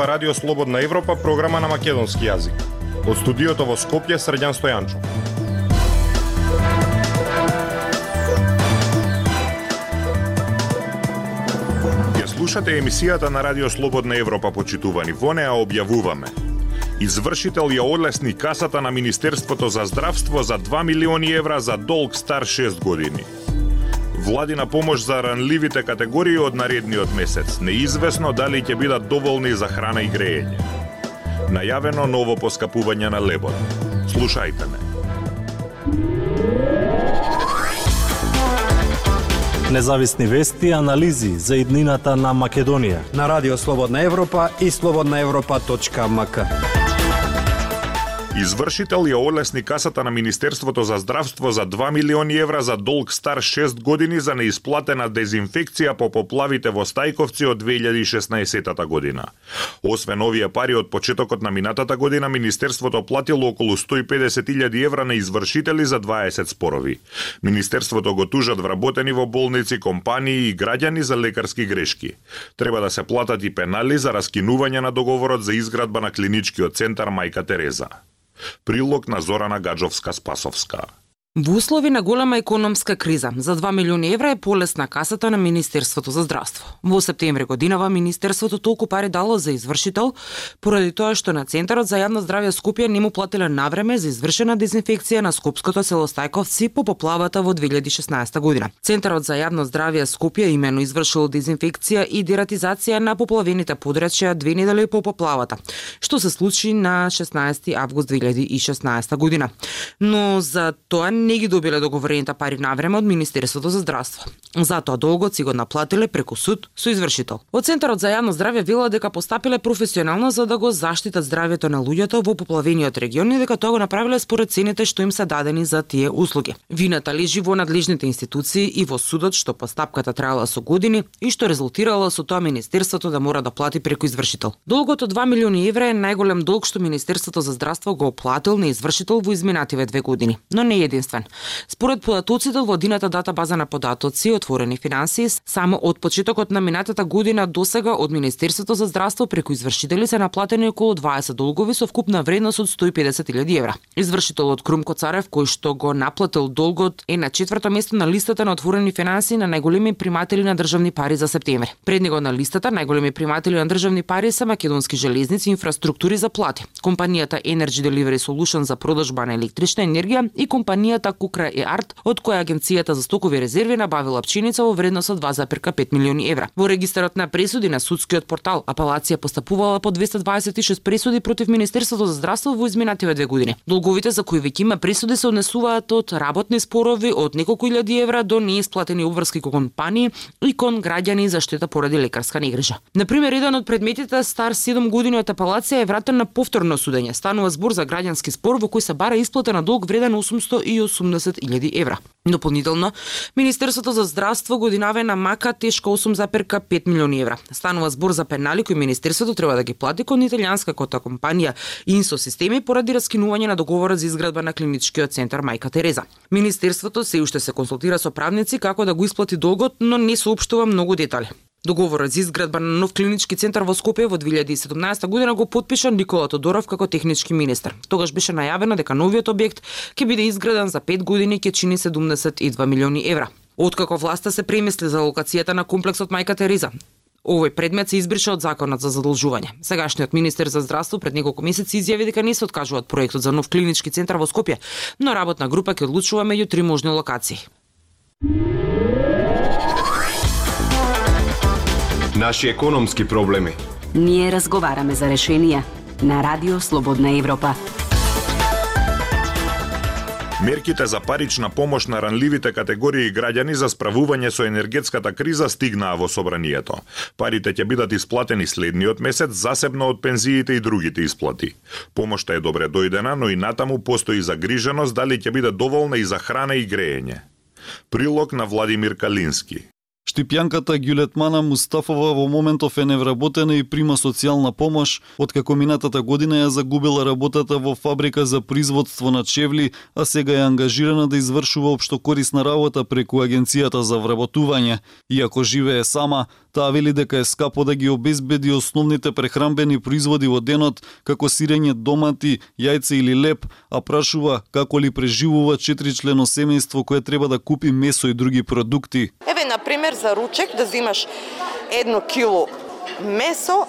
ова Радио Слободна Европа, програма на македонски јазик. Од студиото во Скопје, Средјан Стојанчо. Ја слушате емисијата на Радио Слободна Европа, почитувани. Во неа објавуваме Извршител ја одлесни касата на Министерството за здравство за 2 милиони евра за долг стар 6 години. Владина помош за ранливите категории од наредниот месец. Неизвестно дали ќе бидат доволни за храна и грејење. Најавено ново поскапување на лебот. Слушајте ме. Независни вести и анализи за иднината на Македонија на Радио Слободна Европа и слободнаевропа.мк. Извршител ја олесни касата на Министерството за здравство за 2 милиони евра за долг стар 6 години за неисплатена дезинфекција по поплавите во Стајковци од 2016 година. Освен овие пари од почетокот на минатата година, Министерството платило околу 150.000 евра на извршители за 20 спорови. Министерството го тужат вработени во болници, компании и граѓани за лекарски грешки. Треба да се платат и пенали за раскинување на договорот за изградба на клиничкиот центар Мајка Тереза. Прилог на Зорана Гаджовска-Спасовска. Во услови на голема економска криза, за 2 милиони евра е полесна касата на Министерството за здравство. Во септември годинава Министерството толку пари дало за извршител, поради тоа што на Центарот за јавно здравје Скопје не му платиле навреме за извршена дезинфекција на Скопското село Стајковци по поплавата во 2016 година. Центарот за јавно здравје Скопје имено извршил дезинфекција и дератизација на поплавените подрачја две недели по поплавата, што се случи на 16 август 2016 година. Но за тоа не ги добиле договорените пари на време од Министерството за здравство. Затоа долгот си го наплатиле преку суд со извршител. Од Центарот за јавно здравје вела дека постапиле професионално за да го заштитат здравјето на луѓето во поплавениот регион и дека тоа го направиле според цените што им се дадени за тие услуги. Вината лежи во надлежните институции и во судот што постапката траела со години и што резултирала со тоа Министерството да мора да плати преку извршител. Долгот од 2 милиони евра е најголем долг што Министерството за здравство го оплатил на извршител во изминативе две години, но не единствен единствен. Според податоците во владината дата база на податоци отворени финансии, само од почетокот на минатата година до сега од Министерството за здравство преку извршители се наплатени околу 20 долгови со вкупна вредност од 150.000 евра. Извршителот Крумко Царев, кој што го наплатил долгот, е на четврто место на листата на отворени финансии на најголеми приматели на државни пари за септември. Пред него на листата најголеми приматели на државни пари се Македонски железници и инфраструктури за плати, компанијата Energy Delivery Solution за продажба на електрична енергија и компанијата компанијата Кукра и Арт, од која агенцијата за стокови резерви набавила пченица во вредност од 2,5 милиони евра. Во регистарот на пресуди на судскиот портал, апелација постапувала по 226 пресуди против Министерството за здравство во изминативе две години. Долговите за кои веќе има пресуди се однесуваат од работни спорови од неколку илјади евра до неисплатени обврски кон компании и кон граѓани за штета поради лекарска негрижа. На пример, еден од предметите стар 7 години од апелација е вратен на повторно судење. Станува збор за граѓански спор во кој се бара исплата на долг вреден 880 80.000 евра. Дополнително, Министерството за здравство годинаве на мака тешко 8,5 милиони евра. Станува збор за пенали кои Министерството треба да ги плати кон италијанска кота компанија Инсо Системи поради раскинување на договорот за изградба на клиничкиот центар Мајка Тереза. Министерството се уште се консултира со правници како да го исплати долгот, но не соопштува многу детали. Договорот за изградба на нов клинички центар во Скопје во 2017 година го подпиша Никола Тодоров како технички министер. Тогаш беше најавено дека новиот објект ќе биде изграден за 5 години и ќе чини 72 милиони евра. Откако власта се премисли за локацијата на комплексот Мајка Тереза, Овој предмет се избриша од законот за задолжување. Сегашниот министер за здравство пред неколку месеци изјави дека не се откажува од проектот за нов клинички центар во Скопје, но работна група ќе одлучува меѓу три можни локации. Наши економски проблеми. Ние разговараме за решенија на Радио Слободна Европа. Мерките за парична помош на ранливите категории граѓани за справување со енергетската криза стигнаа во собранието. Парите ќе бидат исплатени следниот месец засебно од пензиите и другите исплати. Помошта е добре дојдена, но и натаму постои загриженост дали ќе биде доволна и за храна и грејење. Прилог на Владимир Калински. Штипјанката Гюлетмана Мустафова во моментов е невработена и прима социјална помош, откако минатата година ја загубила работата во фабрика за производство на чевли, а сега е ангажирана да извршува општо корисна работа преку Агенцијата за вработување. Иако живее сама, Таа вели дека е скапо да ги обезбеди основните прехрамбени производи во денот, како сирење домати, јајце или леп, а прашува како ли преживува четиричлено семејство кое треба да купи месо и други продукти. Еве, на пример, за ручек да зимаш едно кило месо,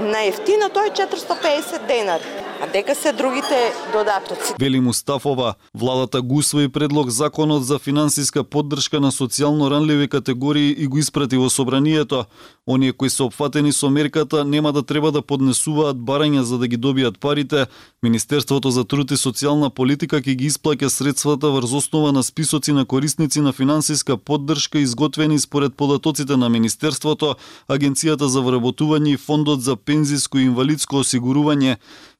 најефтино тоа е 450 денари а дека се другите додатоци. Вели Мустафова, владата го усвои предлог законот за финансиска поддршка на социјално ранливи категории и го испрати во собранието. Оние кои се опфатени со мерката нема да треба да поднесуваат барања за да ги добијат парите. Министерството за труд и социјална политика ќе ги исплаќа средствата врз основа на списоци на корисници на финансиска поддршка изготвени според податоците на Министерството, Агенцијата за вработување и Фондот за пензиско и инвалидско осигурување.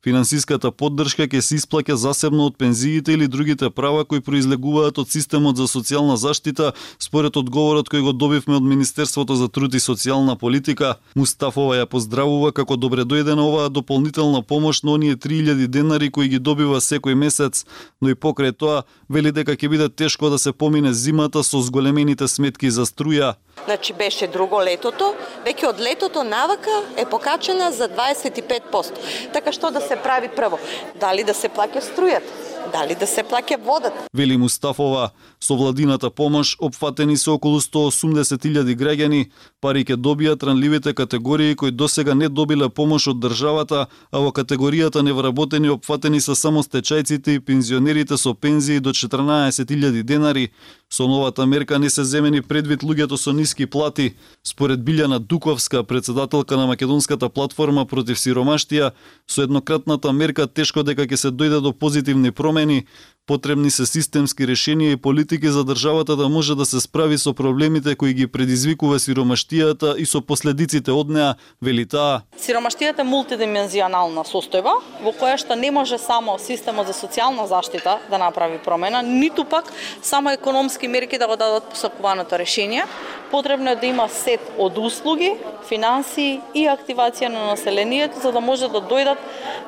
Финансиската поддршка ќе се исплаќа засебно од пензиите или другите права кои произлегуваат од системот за социјална заштита, според одговорот кој го добивме од Министерството за труд и социјална политика. Мустафова ја поздравува како добре дојдена оваа дополнителна помош на оние 3000 денари кои ги добива секој месец, но и покрај тоа вели дека ќе биде тешко да се помине зимата со зголемените сметки за струја. Значи беше друго летото, веќе од летото навака е покачена за 25%. Така што да се прави прво? Дали да се плаќа струјата? дали да се плаќа водата. Вели Мустафова, со владината помош опфатени се околу 180.000 граѓани, пари ќе добијат ранливите категории кои досега не добиле помош од државата, а во категоријата невработени опфатени се само стечајците и пензионерите со пензии до 14.000 денари. Со новата мерка не се земени предвид луѓето со ниски плати. Според Билјана Дуковска, председателка на Македонската платформа против сиромаштија, со еднократната мерка тешко дека ќе се дојде до позитивни промени, Потребни се системски решенија и политики за државата да може да се справи со проблемите кои ги предизвикува сиромаштијата и со последиците од неа, вели таа. Сиромаштијата е мултидимензионална состојба во која што не може само системот за социјална заштита да направи промена, ниту пак само економски мерки да го дадат посакуваното решение. Потребно е да има сет од услуги, финансии и активација на населението за да може да дојдат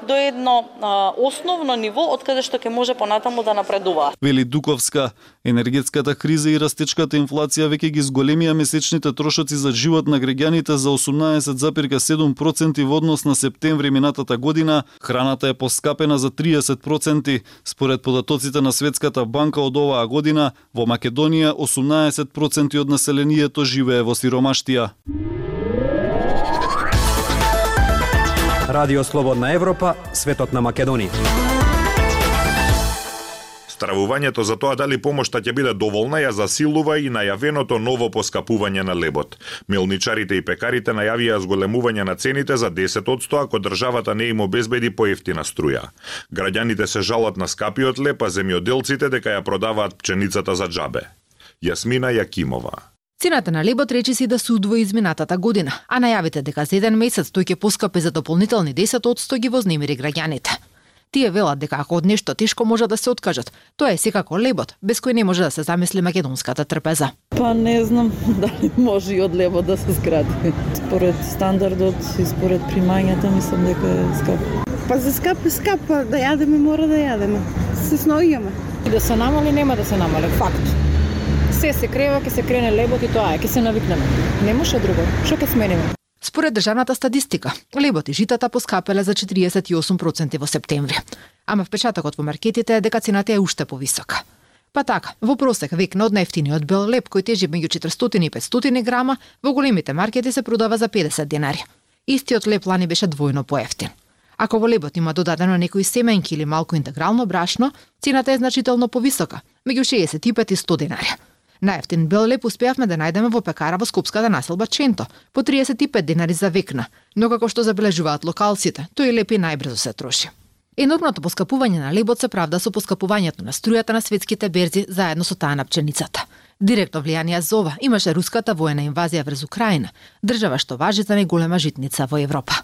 до едно а, основно ниво од каде што ќе може понатаму да да напредува. Вели Дуковска, енергетската криза и растечката инфлација веќе ги зголемија месечните трошоци за живот на граѓаните за 18,7% во однос на септември минатата година, храната е поскапена за 30%. Според податоците на Светската банка од оваа година, во Македонија 18% од населението живее во сиромаштија. Радио Слободна Европа, светот на Македонија. Стравувањето за тоа дали помошта ќе биде доволна ја засилува и најавеното ново поскапување на лебот. Мелничарите и пекарите најавија зголемување на цените за 10% ако државата не им обезбеди поевтина струја. Граѓаните се жалат на скапиот леб, а земјоделците дека ја продаваат пченицата за џабе. Јасмина Јакимова. Цената на лебот речиси да се удвои изминатата година, а најавите дека за еден месец тој ќе поскапе за дополнителни 10% ги вознемири граѓаните. Тие велат дека ако од нешто тешко може да се откажат, тоа е секако лебот, без кој не може да се замисли македонската трпеза. Па не знам дали може и од лебот да се скрати. Според стандардот и според примањата мислам дека е скап. Па за скап е скап, па да јадеме мора да јадеме. Се сноѓаме. И да се намали нема да се намали, факт. Се се крева, ќе се крене лебот и тоа е, ќе се навикнеме. Не може друго. Што ќе смениме? Според државната статистика, лебот и житата поскапеле за 48% во септември, ама впечатокот во маркетите е дека цената е уште повисока. Па така, во просек век на од најефтиниот бел леп кој тежи меѓу 400 и 500 грама, во големите маркети се продава за 50 денари. Истиот леп лани беше двојно поевтин. Ако во лебот има додадено некои семенки или малку интегрално брашно, цената е значително повисока, меѓу 65 и 100 денари. Најефтин бел леп успеавме да најдеме во пекара во Скопската населба Ченто, по 35 денари за векна, но како што забележуваат локалците, тој леп и најбрзо се троши. Енормното поскапување на лебот се правда со поскапувањето на струјата на светските берзи заедно со таа на пченицата. Директно влијание за ова имаше руската воена инвазија врз Украина, држава што важи за најголема житница во Европа.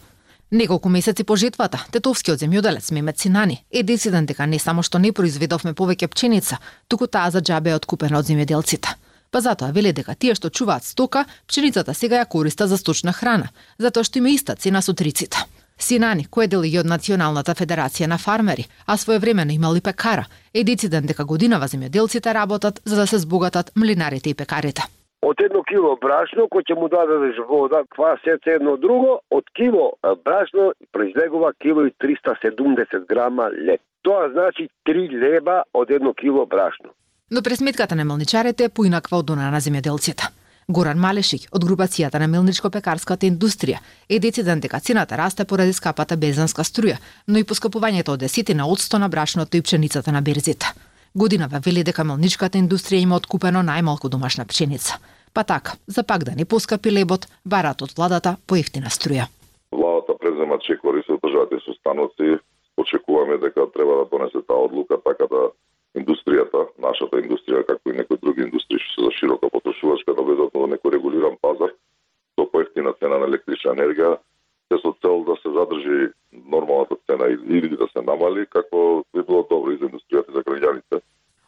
Неколку месеци по жетвата, тетовскиот земјоделец Мемет Синани е дециден дека не само што не произведовме повеќе пченица, туку таа за џабе е откупена од земјоделците. Па затоа вели дека тие што чуваат стока, пченицата сега ја користа за сточна храна, затоа што има иста цена со триците. Синани, кој е дел и од Националната федерација на фармери, а своевремено имал и пекара, е дециден дека годинава земјоделците работат за да се збогатат млинарите и пекарите од едно кило брашно кој ќе му дадеш вода, квасец едно друго, од кило брашно произлегува кило и 370 грама леп. Тоа значи 3 леба од едно кило брашно. Но пресметката на мелничарите е поинаква од она на земјоделците. Горан Малешик од групацијата на мелничко-пекарската индустрија е дециден дека цената расте поради скапата безанска струја, но и поскапувањето од десетина одсто на брашното и пшеницата на берзите. Годинава вели дека мелничката индустрија има откупено најмалку домашна пшеница. Па така, за пак да не поскапи лебот, барат од владата поевтина струја. Владата презема чекори со државите со станоци. Очекуваме дека треба да донесе таа одлука така да индустријата, нашата индустрија, како и некои други индустрии што се за широка потрошувачка, да влезат на некој регулиран пазар со поевтина цена на електрична енергија, се со цел да се задржи нормалната цена или да се намали, како би било добро и за индустријата и за граѓаните.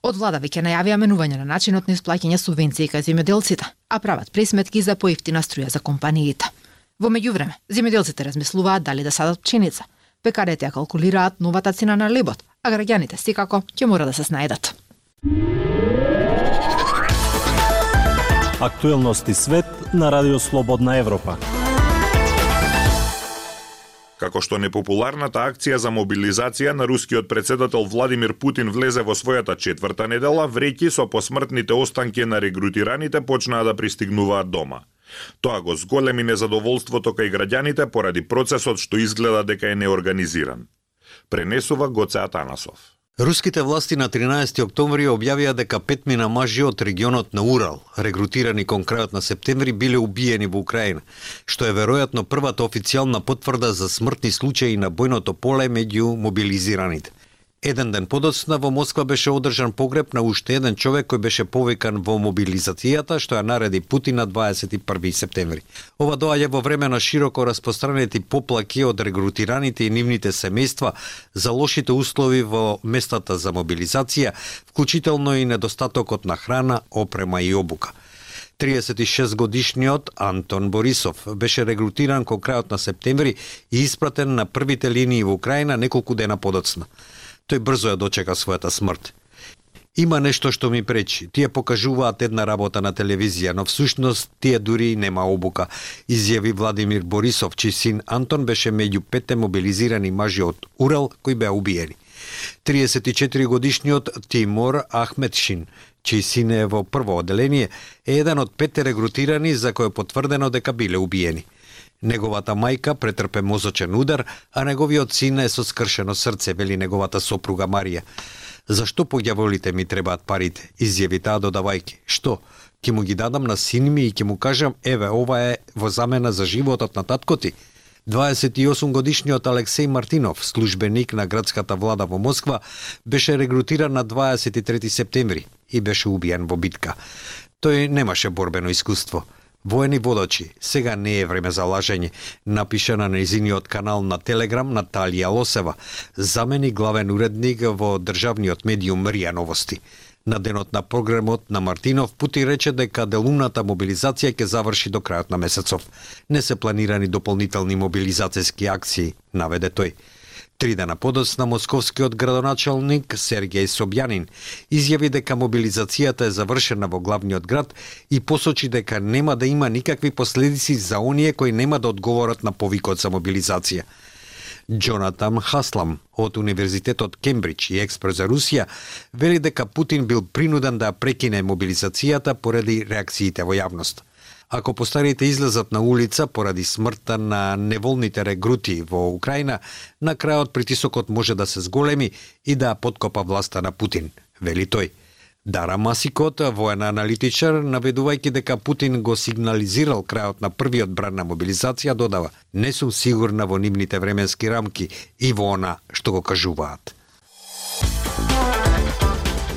Од влада веќе најавија менување на начинот на исплаќање субвенции кај земјоделците, а прават пресметки за поевтина струја за компаниите. Во меѓувреме, земјоделците размислуваат дали да садат пченица. Пекарите ја калкулираат новата цена на лебот, а граѓаните секако ќе мора да се снајдат. Актуелности свет на Радио Слободна Европа. Како што непопуларната акција за мобилизација на рускиот председател Владимир Путин влезе во својата четврта недела, вреќи со посмртните останки на регрутираните почнаа да пристигнуваат дома. Тоа го зголеми незадоволството кај граѓаните поради процесот што изгледа дека е неорганизиран. Пренесува Гоце Атанасов. Руските власти на 13 октомври објавија дека петмина мажи од регионот на Урал, регрутирани кон крајот на септември, биле убиени во Украина, што е веројатно првата официјална потврда за смртни случаи на бојното поле меѓу мобилизираните. Еден ден подоцна во Москва беше одржан погреб на уште еден човек кој беше повикан во мобилизацијата, што ја нареди Путин на 21 септември. Ова доаѓа во време на широко распространети поплаки од регрутираните и нивните семејства за лошите услови во местата за мобилизација, вклучително и недостатокот на храна, опрема и обука. 36 годишниот Антон Борисов беше регрутиран кон крајот на септември и испратен на првите линии во Украина неколку дена подоцна тој брзо ја дочека својата смрт. Има нешто што ми пречи. Тие покажуваат една работа на телевизија, но всушност тие дури нема обука, изјави Владимир Борисов, чиј син Антон беше меѓу петте мобилизирани мажи од Урал кои беа убиени. 34 годишниот Тимор Ахметшин, чиј син е во прво оделение, е еден од петте регрутирани за кој е потврдено дека биле убиени. Неговата мајка претрпе мозочен удар, а неговиот син е со скршено срце, вели неговата сопруга Марија. Зашто по ѓаволите ми требаат парите? Изјави таа додавајки. Што? Ке му ги дадам на син ми и ке му кажам, еве, ова е во замена за животот на татко ти. 28 годишниот Алексеј Мартинов, службеник на градската влада во Москва, беше регрутиран на 23 септември и беше убиен во битка. Тој немаше борбено искуство. Воени водачи, сега не е време за лажење, напиша на незиниот канал на Телеграм Наталија Лосева, замени главен уредник во државниот медиум Рија Новости. На денот на програмот на Мартинов Пути рече дека делумната мобилизација ќе заврши до крајот на месецов. Не се планирани дополнителни мобилизацијски акции, наведе тој. Три дена подоцна московскиот градоначалник Сергеј Собјанин изјави дека мобилизацијата е завршена во главниот град и посочи дека нема да има никакви последици за оние кои нема да одговорат на повикот за мобилизација. Джонатан Хаслам од Универзитетот Кембридж и експерт за Русија вели дека Путин бил принуден да прекине мобилизацијата поради реакциите во јавност. Ако постарите излезат на улица поради смртта на неволните регрути во Украина, на крајот притисокот може да се зголеми и да подкопа власта на Путин, вели тој. Дара Масикот, воен аналитичар, наведувајќи дека Путин го сигнализирал крајот на првиот бран на мобилизација, додава «Не сум сигурна во нивните временски рамки и во она што го кажуваат».